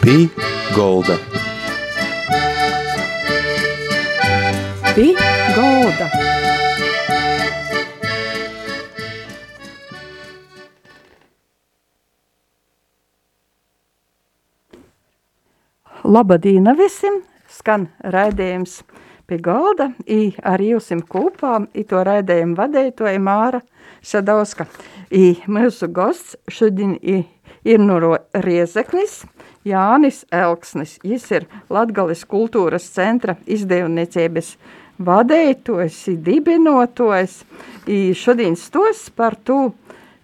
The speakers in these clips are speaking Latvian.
Pī Golda. Pī Golda. Labadīna visiem! Skan raidījums pie galda, i ar jūsim kopā, i to raidījumu vadētoja Māra Sadauska. I mūsu gosts šodien i, ir no Riezeknis, Jānis Elksnis. Jis ir Latgales kultūras centra izdevniecības vadētojs, dibinotojs. Šodien stos par to,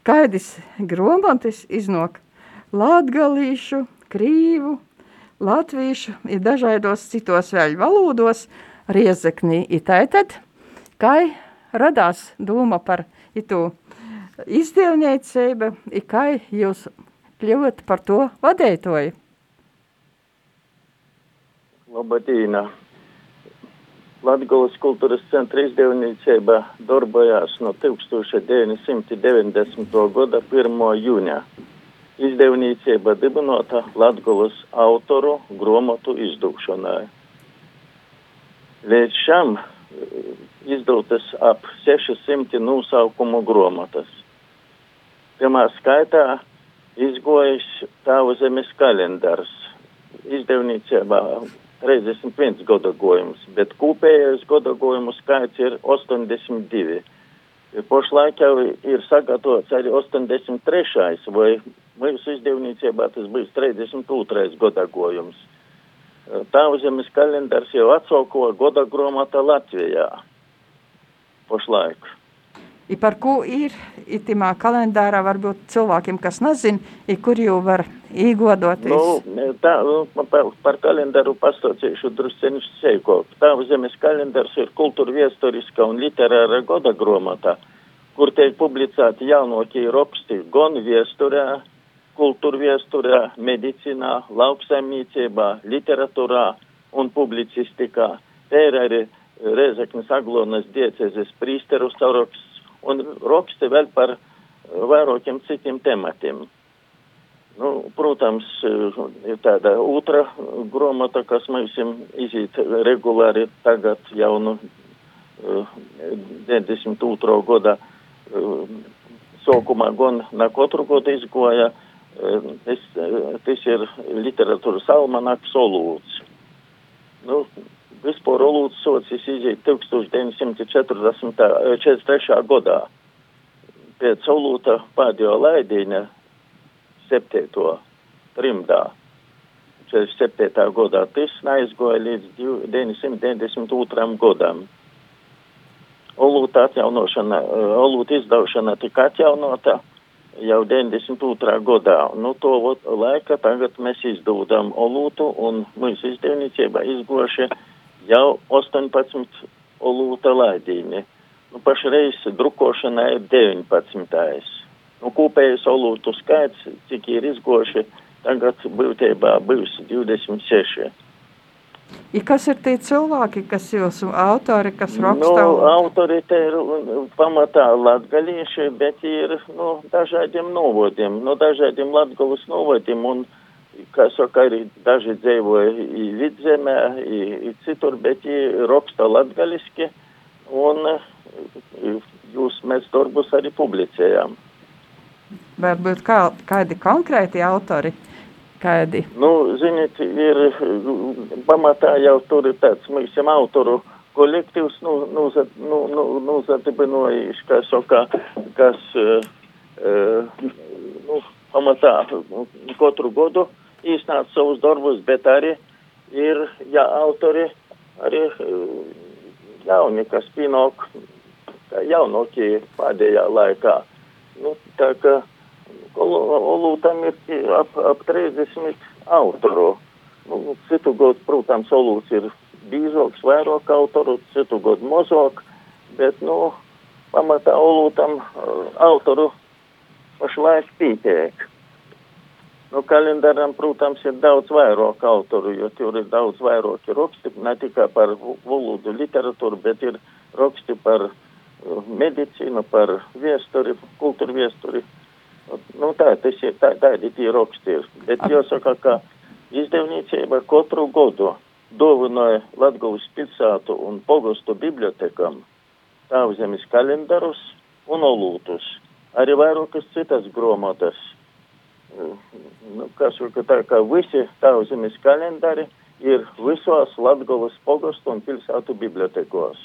kaidis gromantis iznok latgalīšu, krīvu, latviešu, ir dažādos citos vēl valodos, riezeknī tātad, kai radās doma par itu izdevniecību, kai jūs kļuvat par to vadētoju. Labadīna! Latgulas kultūras centra izdevniecība darbojās no 1990. gada 1. jūnijā. Izdevniecība dibinota Latgulas autoru gromatu izdūkšanai. Līdz šam izdotas ap 600 nosaukumu gromatas. Pirmā skaitā izgojis Tāvu zemes kalendārs. Izdevniecībā 31 godagojums, bet kopējais godagojumu skaits ir 82. Pašlaik jau ir sagatavots arī 83. vai mūsu izdevniecībā tas būs 32. godagojums. Tāvzemes kalendārs jau atsauko goda gromata Latvijā pašlaik. I par ko ir itimā kalendārā varbūt cilvēkiem, kas nezin, i kur jau var īgodoties? Nu, tā, par, par kalendāru pastācīšu drusceņš seiko. Tāvzemes kalendārs ir kultūra viesturiska un literāra goda gromata, kur tiek publicēti jaunokie raksti gan viesturē, kultūra viesturē, medicīnā, lauksaimniecībā, literatūrā un publicistikā. Te ir arī Rezeknes Aglonas diecezes prīsteru saraksts un raksti vēl par vairākiem citiem tematiem. Nu, protams, ir tāda otra gromata, kas mums izīt regulāri tagad jau nu 92. gada sākumā gan na katru gadu izgoja. Tas, tas ir literatūras almanaks Olūds. Nu, vispār Olūds socis iziet 1943. gadā. Pēc Olūta pēdējo laidīņa 7. trimdā. 47. gadā tas neizgoja līdz 992. gadam. Olūta atjaunošana, Olūta izdaušana tika atjaunota jau 92. gadā. Nu, to laika tagad mēs izdodam Olūtu un mūsu izdevniecība izgoši jau 18 Olūta laidīni. Nu, pašreiz drukošana ir 19. Nu, kopējais Olūtu skaits, cik ir izgoši, tagad būtībā būs 26. I kas ir tie cilvēki, kas jūsu autori, kas raksta? Nu, autori te ir pamatā latgalieši, bet ir nu, dažādiem novodiem, no dažādiem latgalas novodiem, un, kā saka, arī daži dzīvoja i vidzemē, i, i citur, bet viņi raksta latgaliski, un jūs mēs darbus arī publicējām. Varbūt kā, kādi konkrēti autori? Kādi? Nu, ziniet, ir pamatā jau tur ir tāds, mēs autoru kolektīvs, nu, nu, nu, nu, nu zadibinojuši, kā saka, kas, uh, nu, pamatā katru godu īstenāt savus darbus, bet arī ir, ja autori arī jauni, kas pienāk, jaunokie pēdējā laikā. Nu, tā kā Olūtam ir ap, ap 30 autoru. Nu, citu gadu, protams, Olūts ir bīžoks, vairāk autoru, citu gadu mozok, bet, nu, pamatā Olūtam autoru pašlaik pītiek. Nu, kalendāram, protams, ir daudz vairāk autoru, jo tur ir daudz vairāk raksti, ne tikai par valodu literatūru, bet ir raksti par medicīnu, par viesturi, kultūru viesturi. Nu, tā, tas ir, tā, tādi tie raksti ir. Bet jāsaka, ka izdevniecība katru gadu dāvināja Latgulas pilsētu un pogostu bibliotekam tāvzemes kalendarus un olūtus, arī vairākas citas gromotas. Nu, kas, ka tā kā visi tāvzemes kalendari ir visos Latgulas pogostu un pilsētu bibliotekos.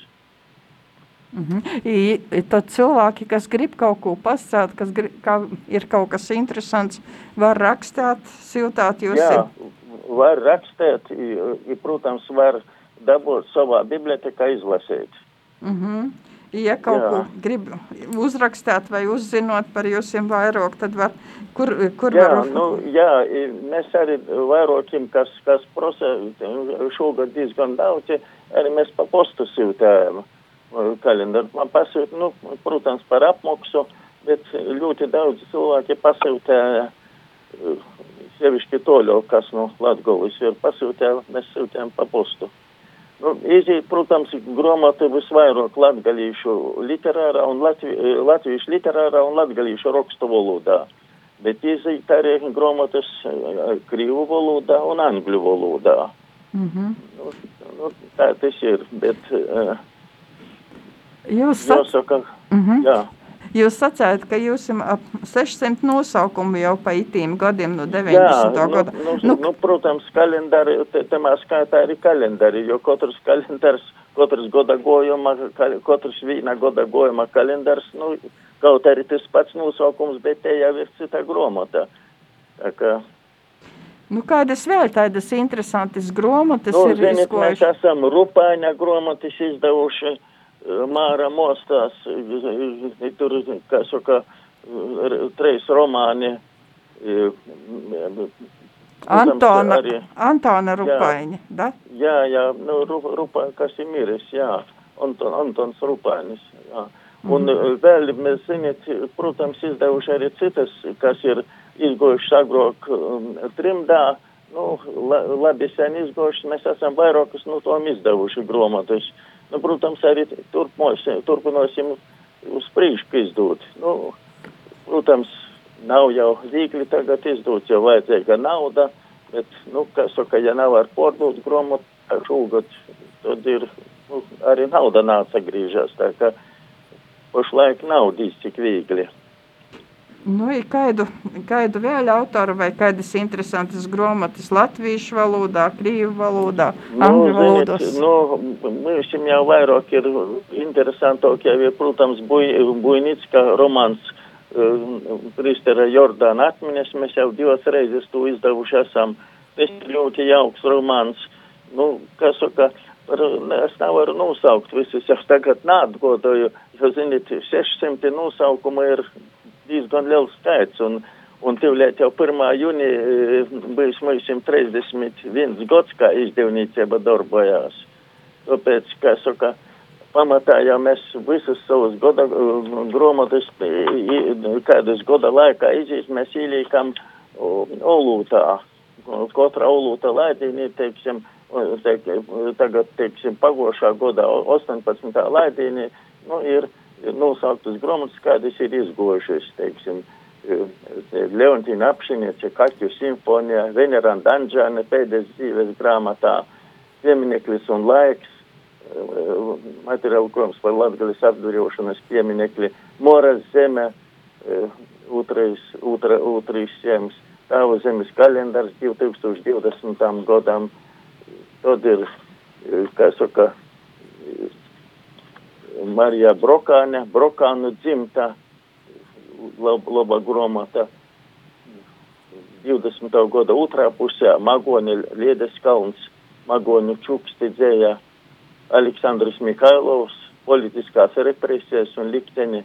Mm -hmm. I, tad cilvēki, kas grib kaut ko pasakāt, kas grib, kā, ir kaut kas interesants, var rakstīt, siltāt jūs. Jā, var rakstīt, i, i, protams, var dabūt savā bibliotekā izlasīt. Mm -hmm. Ja kaut jā. ko grib uzrakstīt vai uzzinot par jūsiem vairāk, tad var, kur, kur jā, var? Nu, jā, mēs arī vairākiem, kas, kas prosa šogad diezgan daudz, arī mēs pa postu siltējam kalendāru. Man pasūta, nu, protams, par apmaksu, bet ļoti daudz cilvēki pasūtīja sevišķi toļo, kas no Latgolis ir pasūtīja, mēs sūtījām pa postu. Nu, iziet, protams, gromata visvairāk latgalīšu literārā un latvi, latviešu literārā un latgalīšu rakstu valodā. Bet iziet arī gromatas krīvu valodā un angļu valodā. Mm -hmm. nu, nu, tā tas ir, bet uh, Jūs, jāsaka, mm -hmm. jā. Jūs sacījāt, ka jums ir ap 600 nosaukumu jau pa itīm gadiem no 90. Jā, gada. Nu, nu, nu, protams, kalendāri, te, temā skaitā arī kalendāri, jo katrs kalendārs, katrs goda gojuma, katrs vīna goda gojuma kalendārs, nu, kaut arī tas pats nosaukums, bet te jau ir cita gromota. Tā kā, Nu, kādas vēl tādas interesantas gromatas nu, ir zināt, mēs esam Rupāņa gromatis izdevuši. Māra mostās, tur, kā saka, treis romāni. Antona, arī, Antona Rupaiņa, da? jā, jā, nu, Rupa, kas ir miris, jā, Anton, Antons Rupainis, jā. Un mm -hmm. vēl mēs, ziniet, protams, izdevuši arī citas, kas ir izgojuši agrāk um, trimdā, nu, la, labi sen izgojuši, mēs esam vairākus no tom izdevuši gromatus. Nu, protams, arī turpmosim, turpinosim uz priekšu izdot. Nu, protams, nav jau viegli tagad izdot, jo vajadzīga nauda, bet, nu, kā saka, ja nav ar pārdot gromatu, šogad, tad ir, nu, arī nauda nāca grīžās, tā ka pašlaik nav dīs cik viegli. Nu, ir kādu, kādu vēl autoru vai kādas interesantas gromatas latviešu valodā, krīvu valodā, angļu valodos? Nu, mums jau vairāk ir interesantāk, ir, protams, buj, Bujnicka romāns uh, Kristera Jordāna atmiņas, mēs jau divas reizes to izdevuši esam. Tas ir ļoti jauks romāns. Nu, kas saka, es nevaru nosaukt visus, jau tagad nātgodoju, jo, ziniet, 600 nosaukuma ir diezgan liels skaits. Un, un tūlīt jau 1. jūnija bijis mums 31 gads, kā izdevniecība darbojās. Tāpēc, kā saka, pamatā jau mēs visus savus goda gromatus, kādas goda laikā izīs, mēs ieliekam olūtā. Katra olūta laidīnī, teiksim, teik, tagad, teiksim, pagošā godā 18. laidīnī, nu, ir nosauktas grāmatas, kādas ir izgojušas, teiksim, Leontīna apšiniece, Kaķu simfonija, Veneranda Anģāne pēdējais dzīves grāmatā, piemineklis un laiks, materiālu krājums par Latgales apdurjošanas pieminekli, Moras zeme, otrais, otra, otrais zemes, Tāvu zemes kalendārs 2020. gadam, tad ir, kā saka, Marija Brokāne, Brokānu dzimta, lab, laba gromata. 20. gada otrā pusē Magoni Liedes kalns, Magoni čuksti dzēja Aleksandrs Mihailovs, politiskās represijas un likteni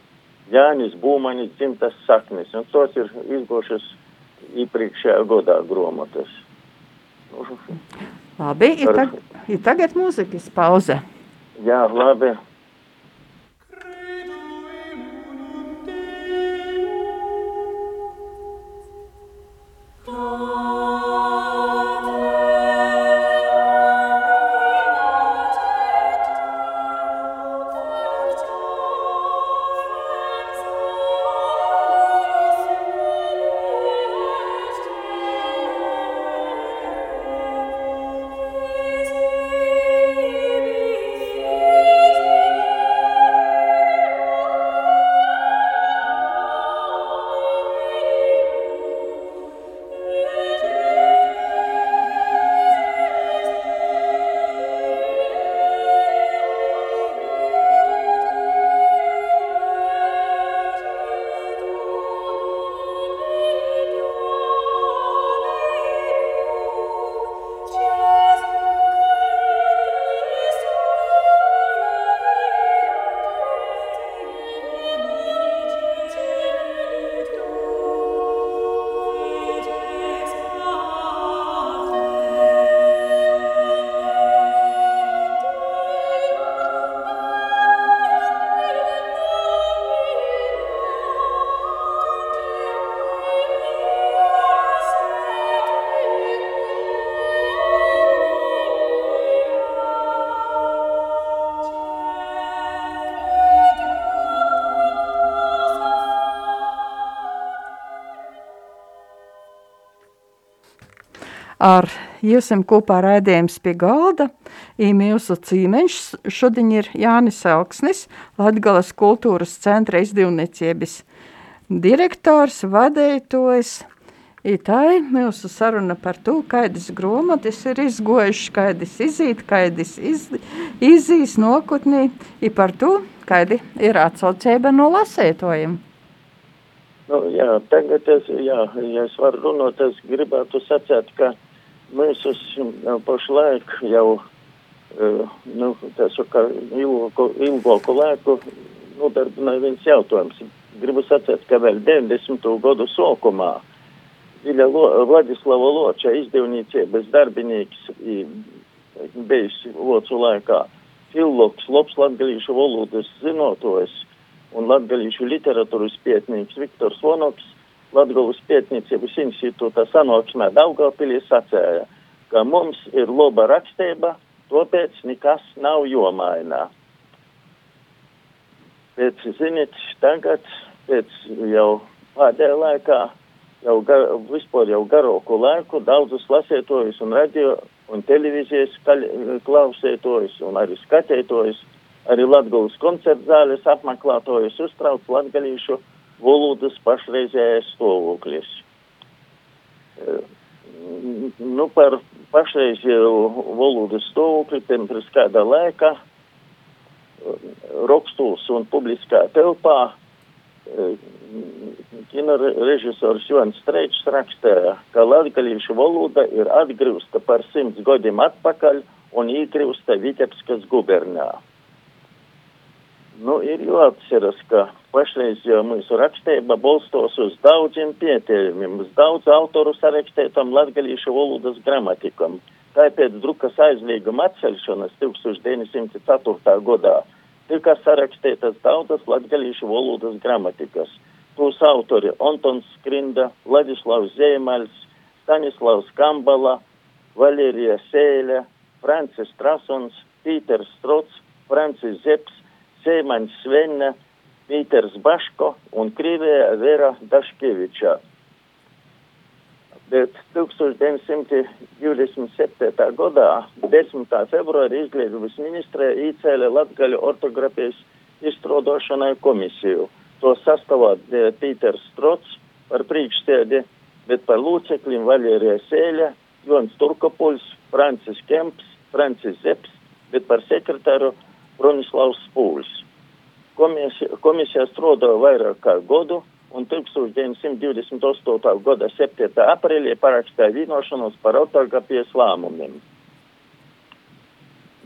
Jānis Būmanis dzimtas saknes. Un tos ir izgošas iepriekšējā gadā gromatas. Labi, ir, tag, ir tagad mūzikas pauze. Jā, labi. Ar jūsim kopā raidījums pie galda. Mūsu cīmeņš šodien ir Jānis Elksnis, Latgalas kultūras centra izdevniecības direktors, vadētājs. Itai mūsu saruna par to, kādas grāmatas ir izgojušas, kādas izīt, kādas iz, izīs nokutnī, i par to, kādi ir atsaucība no lasētojiem. Nu, jā, tagad es, jā, ja es varu runāt, es gribētu sacēt, ka mēs esam pašlaik jau, uh, nu, saka, ilgāku, ilgāku laiku nodarbināja viens jautājums. Gribu sacēt, ka vēl 90. gadu sākumā Viļa Lo, Vladislava Loča izdevniecības darbinīgs bijusi Locu laikā filologs, labs latgalīšu valodas zinotojs un latgalīšu literatūras pietnīgs Viktors Vonoks Latgalas pietniecības institūta sanāksmē Daugavpilī sacēja, ka mums ir loba rakstība, tāpēc nekas nav jomainā. Pēc, ziniet, tagad, pēc jau pēdējā laikā, jau gar, vispār jau garāku laiku, daudzus lasētojus un radio un televīzijas klausētojus un arī skatētojus arī Latgulas koncertu zāles apmeklētājus uztrauc latgalīšu valodas pašreizējais stāvoklis. Eh, nu, par pašreizēju valodas stāvokli pirms kāda laika eh, rakstos un publiskā telpā eh, kino režisors Jonas Streičs rakstīja, ka latgalīšu valoda ir atgriezta par simts gadiem atpakaļ un iekļūsta Vitebskas gubernijā. Nu, ir jāatceras, ka pašreiz jau mūsu rakstība balstos uz daudziem pieteikumiem, uz daudz autoru sarakstētam latgalīšu valodas gramatikam. Tāpēc drukas aizlieguma atcelšanas 1904. gadā tika sarakstētas daudzas latgalīšu valodas gramatikas. Tos autori Antons Skrinda, Ladislavs Zēmaļs, Stanislavs Kambala, Valērija Sēļa, Francis Trasons, Pīters Strots, Francis Zeps, Seimaņš Svenna, Pīters Baško un Krīvijā Vera Daškevičā. Bet 1927. gadā 10. februārī izglītības ministrē īcēla Latgaļu ortografijas izstrādošanai komisiju. To sastāvā Pīters Strots par priekšstēdi, bet par lūcekļiem Valērija Sēļa, Jons Turkopuls, Francis Kemps, Francis Zeps, bet par sekretāru Bronislavs Spūls. Komisija, komisija strādāja vairāk kā godu un 1928. gada 7. aprīlī parakstīja vienošanos par ortografijas lēmumiem.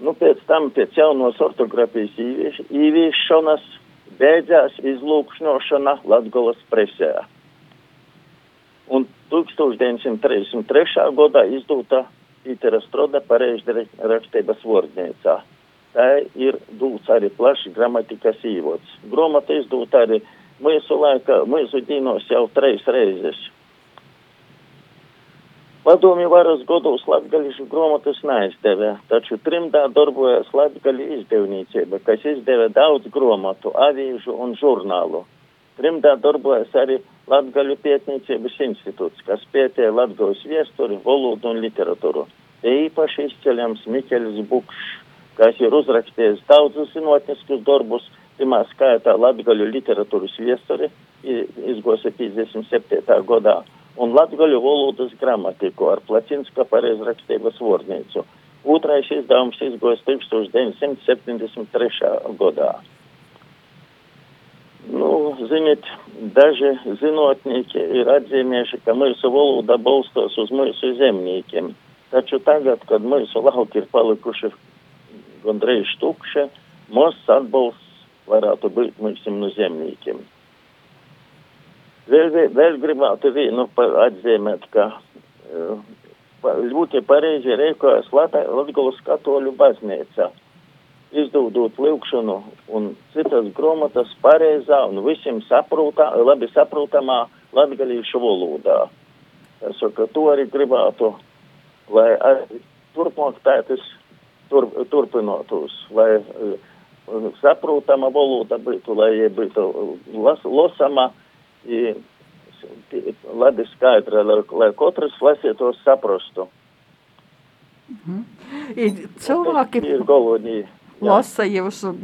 Nu, pēc tam, pēc jaunos ortografijas īviešanas, beidzās izlūkšņošana Latgolas presē. Un 1933. gadā izdota Pītera Stroda pareizrakstības vārdnīcā tā ir dūts arī plašs gramatikas īvots. Gromata izdūt arī mūsu laikā, mūsu dīnos jau treis reizes. Padomju varas godos latgalīšu gromatas neizdevē, taču trimdā darbojas latgali izdevniecība, kas izdevē daudz gromatu, avīžu un žurnālu. Trimdā darbojas arī Latgaļu pietniecības institūts, kas pētē Latgaļus viesturi, valodu un literatūru. Te īpaši izceļams Mikeļs Bukšs kas ir uzrakstījis daudzus zinātniskus darbus, pirmā skaitā latgaļu literatūras viestori, izgosa 57. gadā, un latgaļu valodas gramatiku ar Placinska pareizrakstības vārnīcu. Otrais izdevums izgojas 1973. gadā. Nu, ziniet, daži zinātnieki ir atzīmējuši, ka mūsu valoda balstos uz mūsu zemniekiem. Taču tagad, kad mūsu lauki ir palikuši gandrīz tukša, mūsu atbalsts varētu būt mums no zemniekiem. Vēl, vēl gribētu vienu atzīmēt, ka uh, ļoti pareizi rēkojas Latgulas katoļu baznīca, izdodot lūkšanu un citas grāmatas pareizā un visiem saprotā, labi saprotamā latgalīšu valodā. Es saku, to arī gribētu, lai turpmāk tādas tur, turpinotos, lai uh, saprotama valoda būtu, lai būtu las, losama, labi skaidra, lai, lai katrs lasītos saprastu. Mhm. Ir cilvēki ir galvenī. Lasa jūsu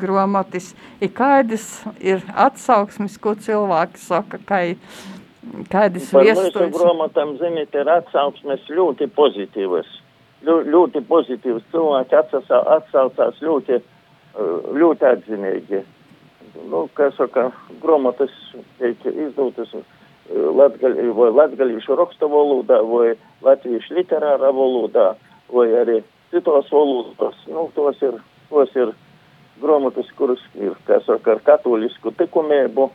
grāmatas, ir kādas ir atsauksmes, ko cilvēki saka, ka kādas vēstures. Par mūsu grāmatām, ziniet, ir atsauksmes ļoti pozitīvas. Ļu, ļoti pozitīvas. Cilvēki atsasā, atsaucās ļoti, ļoti atzinīgi. Nu, kā saka, grāmatas tiek izdotas latgaļ, vai latgaļīšu raksta valodā, vai latviešu literārā valodā, vai arī citos valodos. Nu, tos ir, tos ir grāmatas, kuras ir, kā saka, ar katolisku likumību,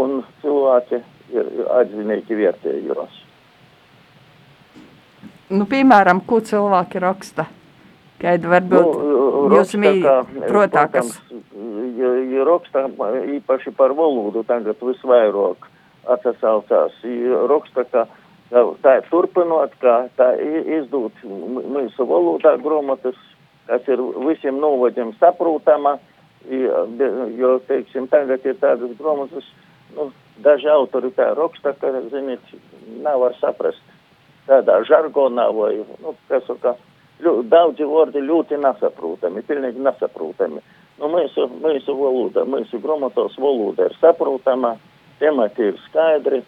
un cilvēki ir atzinīgi vērtējos. Nu, piemēram, ko cilvēki raksta? Kāda varbūt nu, jūs protams. Raksta īpaši par valodu tagad visvairāk atsaucās. Raksta, ka tā ir turpinot, ka tā izdūt mūsu valodā grāmatas, kas ir visiem novadiem saprotama, jo, teiksim, tagad ir tādas grāmatas, nu, daži autori tā raksta, ka, ziniet, nav var saprast tādā žargonā vai, nu, kas saka, ļu, daudzi vārdi ļoti nesaprotami, pilnīgi nesaprotami. Nu, mūsu, mūsu valoda, mūsu grāmatos valoda ir saprotama, temati ir skaidri,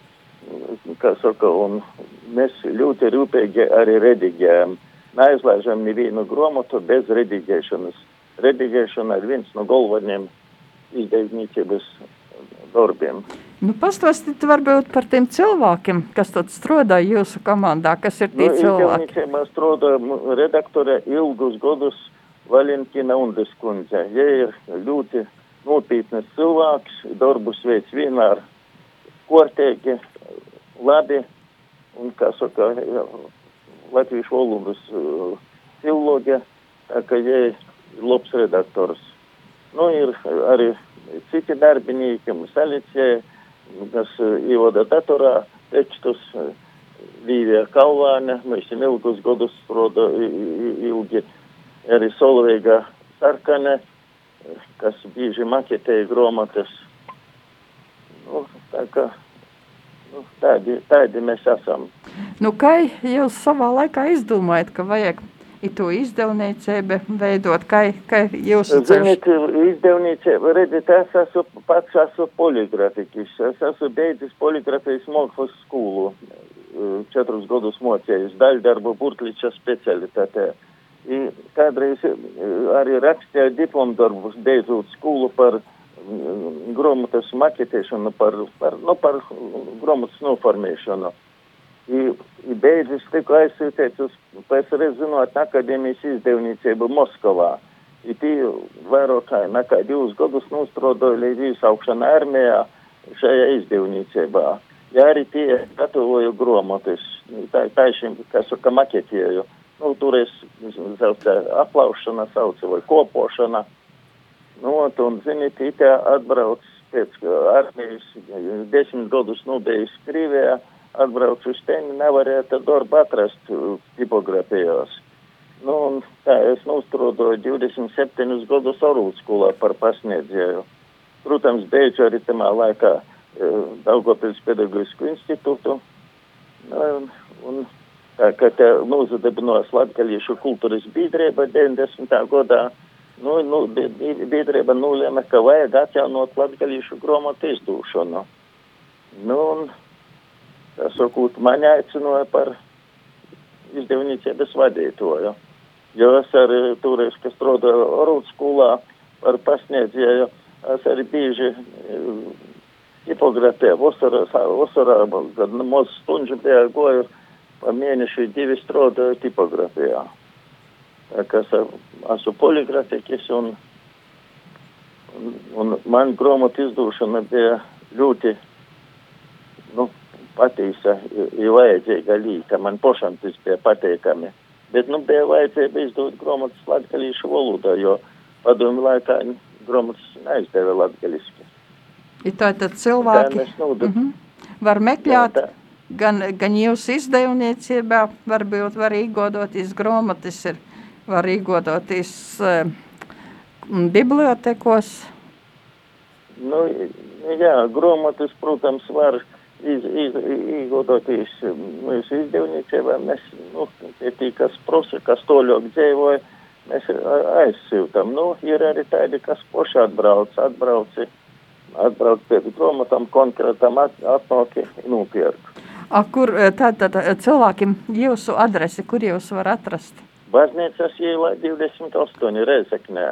kā saka, un mēs ļoti rūpīgi arī redigējam. Neaizlaižam nevienu grāmatu bez redigēšanas. Redigēšana ir viens no galvenajiem izdevniecības darbiem. Nu, Pastāstiet varbūt par tiem cilvēkiem, kas tad strādā jūsu komandā, kas ir tie nu, cilvēki. Mēs strādājam redaktore ilgus gadus Valentīna Undeskundze. Viņa ir ļoti nopietnas cilvēks, darbus veids vienmēr kārtīgi, labi, un, kā saka, latviešu valodas uh, filoloģija, tā ka viņa ir labs redaktors. Nu, ir arī citi darbinieki, Salicie, kas uh, ievada datorā tekstus, Līvija Kalvāne, mēs jau ilgus gadus roda ilgi, arī Solveiga Sarkane, kas bieži maketēja grāmatas. Nu, tā kā Nu, tādi, tādi mēs esam. Nu, kā jūs savā laikā izdomājat, ka vajag to izdevniecību veidot, kā, kā jūs Ziniet, izdevniecība, redziet, es esmu pats esmu poligrafiķis, es esmu beidzis poligrafijas mākslas skolu, četrus gadus mocējis, daļdarbu burtliča specialitātē. Kādreiz arī rakstīju diplomdarbus, beidzot skolu par grāmatas maketēšanu, par, par, nu, par grāmatas noformēšanu. I, i beidzis tiku aizsūtīts uz PSRS zinātņu akadēmijas izdevniecību Moskavā. I tī vairāk kā nekā divus gadus nostrodoju līdz izsaukšana armijā šajā izdevniecībā. Ja arī tie gatavoju grāmatas, tā, tā šim, kā saka, maketēju. Nu, tur es aplaušana, saucu vai kopošana. Nu, un, ziniet, it atbrauc pēc armijas desmit gadus nobijis Krievijā, atbrauc uz teni, nevarēja tad darbu atrast tipografijos. Nu, un tā es nostrodoju 27 gadus Orūtskulā par pasniedzēju. Protams, beidzu arī tamā laikā Daugopils pedagoģisku institūtu. Un, un tā, kad nozadibinās Latgaliešu kultūras biedrība 90. gadā, nu, nu, biedrība nolēma, ka vajag atjaunot latgalīšu grāmatu izdūšanu. Nu, un, tā sakot, mani aicināja par izdevniecības vadītoju. Jo es arī toreiz, kas strādāju Orūtas skolā par pasniedzēju, es arī bieži tipografēju vasarā, vasarā, kad maz stundžu bija goju, pa mēnešu divi strādāju tipografijā kas esmu poligrafiķis un, un, un man grāmatu izdūšana bija ļoti, nu, patīsa, ir vajadzīga līta, man pašam tas bija pateikami. Bet, nu, bija vajadzība izdot grāmatas latgalīšu valodā, jo padomu laikā grāmatas neizdeva latgaliski. Ir tā tad cilvēki mm -hmm. var meklēt, jā, gan, gan jūsu izdevniecībā, varbūt var īgodoties grāmatas ir var iegādāties uh, bibliotekos. Nu, jā, grāmatas, protams, var iz, iz, iegodoties mūsu izdevniecībā, mēs, nu, tie, kas prosa, kas toļok dzīvoja, mēs aizsiltam. Nu, ir arī tādi, kas poši atbrauc, atbrauci, atbrauc pēc grāmatām konkrētam at, atnāki nopirkt. A, kur tātad cilvēkiem jūsu adresi, kur jūs var atrast? Baznīcas ielā 28 Rezeknē.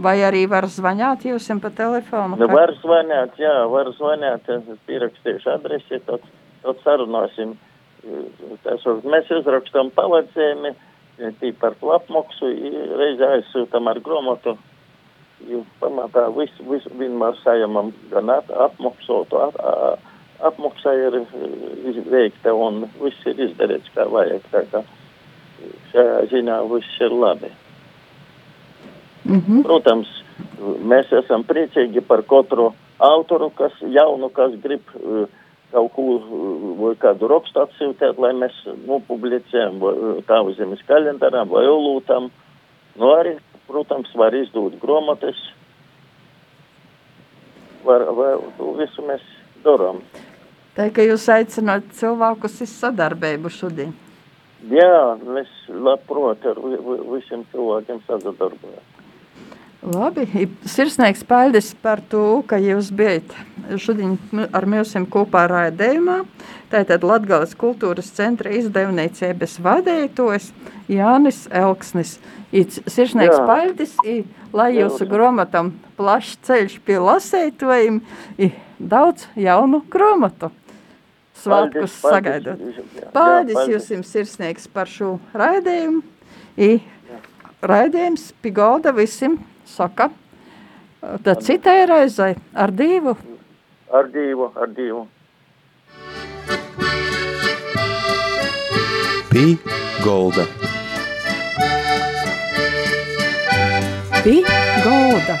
Vai arī var zvanīt jums pa telefonu? Nu, var zvanīt, jā, var zvanīt. Es pierakstīšu adresi, tad, tad sarunāsim. Tas, mēs izrakstam pavadzējumu, tī par to apmaksu, reizē aizsūtam ar gromatu. Jo pamatā visu, visu vienmēr sajamam gan apmaksotu, ap, apmaksa ir izveikta un viss ir izdarīts kā vajag. Tā kā šajā ziņā viss ir labi. Mm -hmm. Protams, mēs esam priecīgi par katru autoru, kas jaunu, kas grib uh, kaut ko vai kādu rakstu atsūtīt, lai mēs nopublicējam tāvu zemes kalendārā vai olūtam. Nu arī, protams, var izdot gromates. Var, var, to visu mēs darām. Tā kā jūs aicināt cilvēkus uz sadarbību šodien. Jā, mēs labprāt ar visiem cilvēkiem sadarbojamies. Labi, sirsnīgs paldies par to, ka jūs bijat šodien ar mums kopā raidījumā. Tātad Latgales kultūras centra izdevniecības vadītājs Jānis Elksnis. Sirsnīgs paldies, lai jūsu grāmatam plašs ceļš pie lasētājiem, daudz jaunu grāmatu svētkus sagaidot. Paldies jums sirsnīgs par šo raidījumu. Raidījums pie galda visiem saka, tad citai reizei ar divu. Ar divu, ar divu. Pī golda. Pī golda.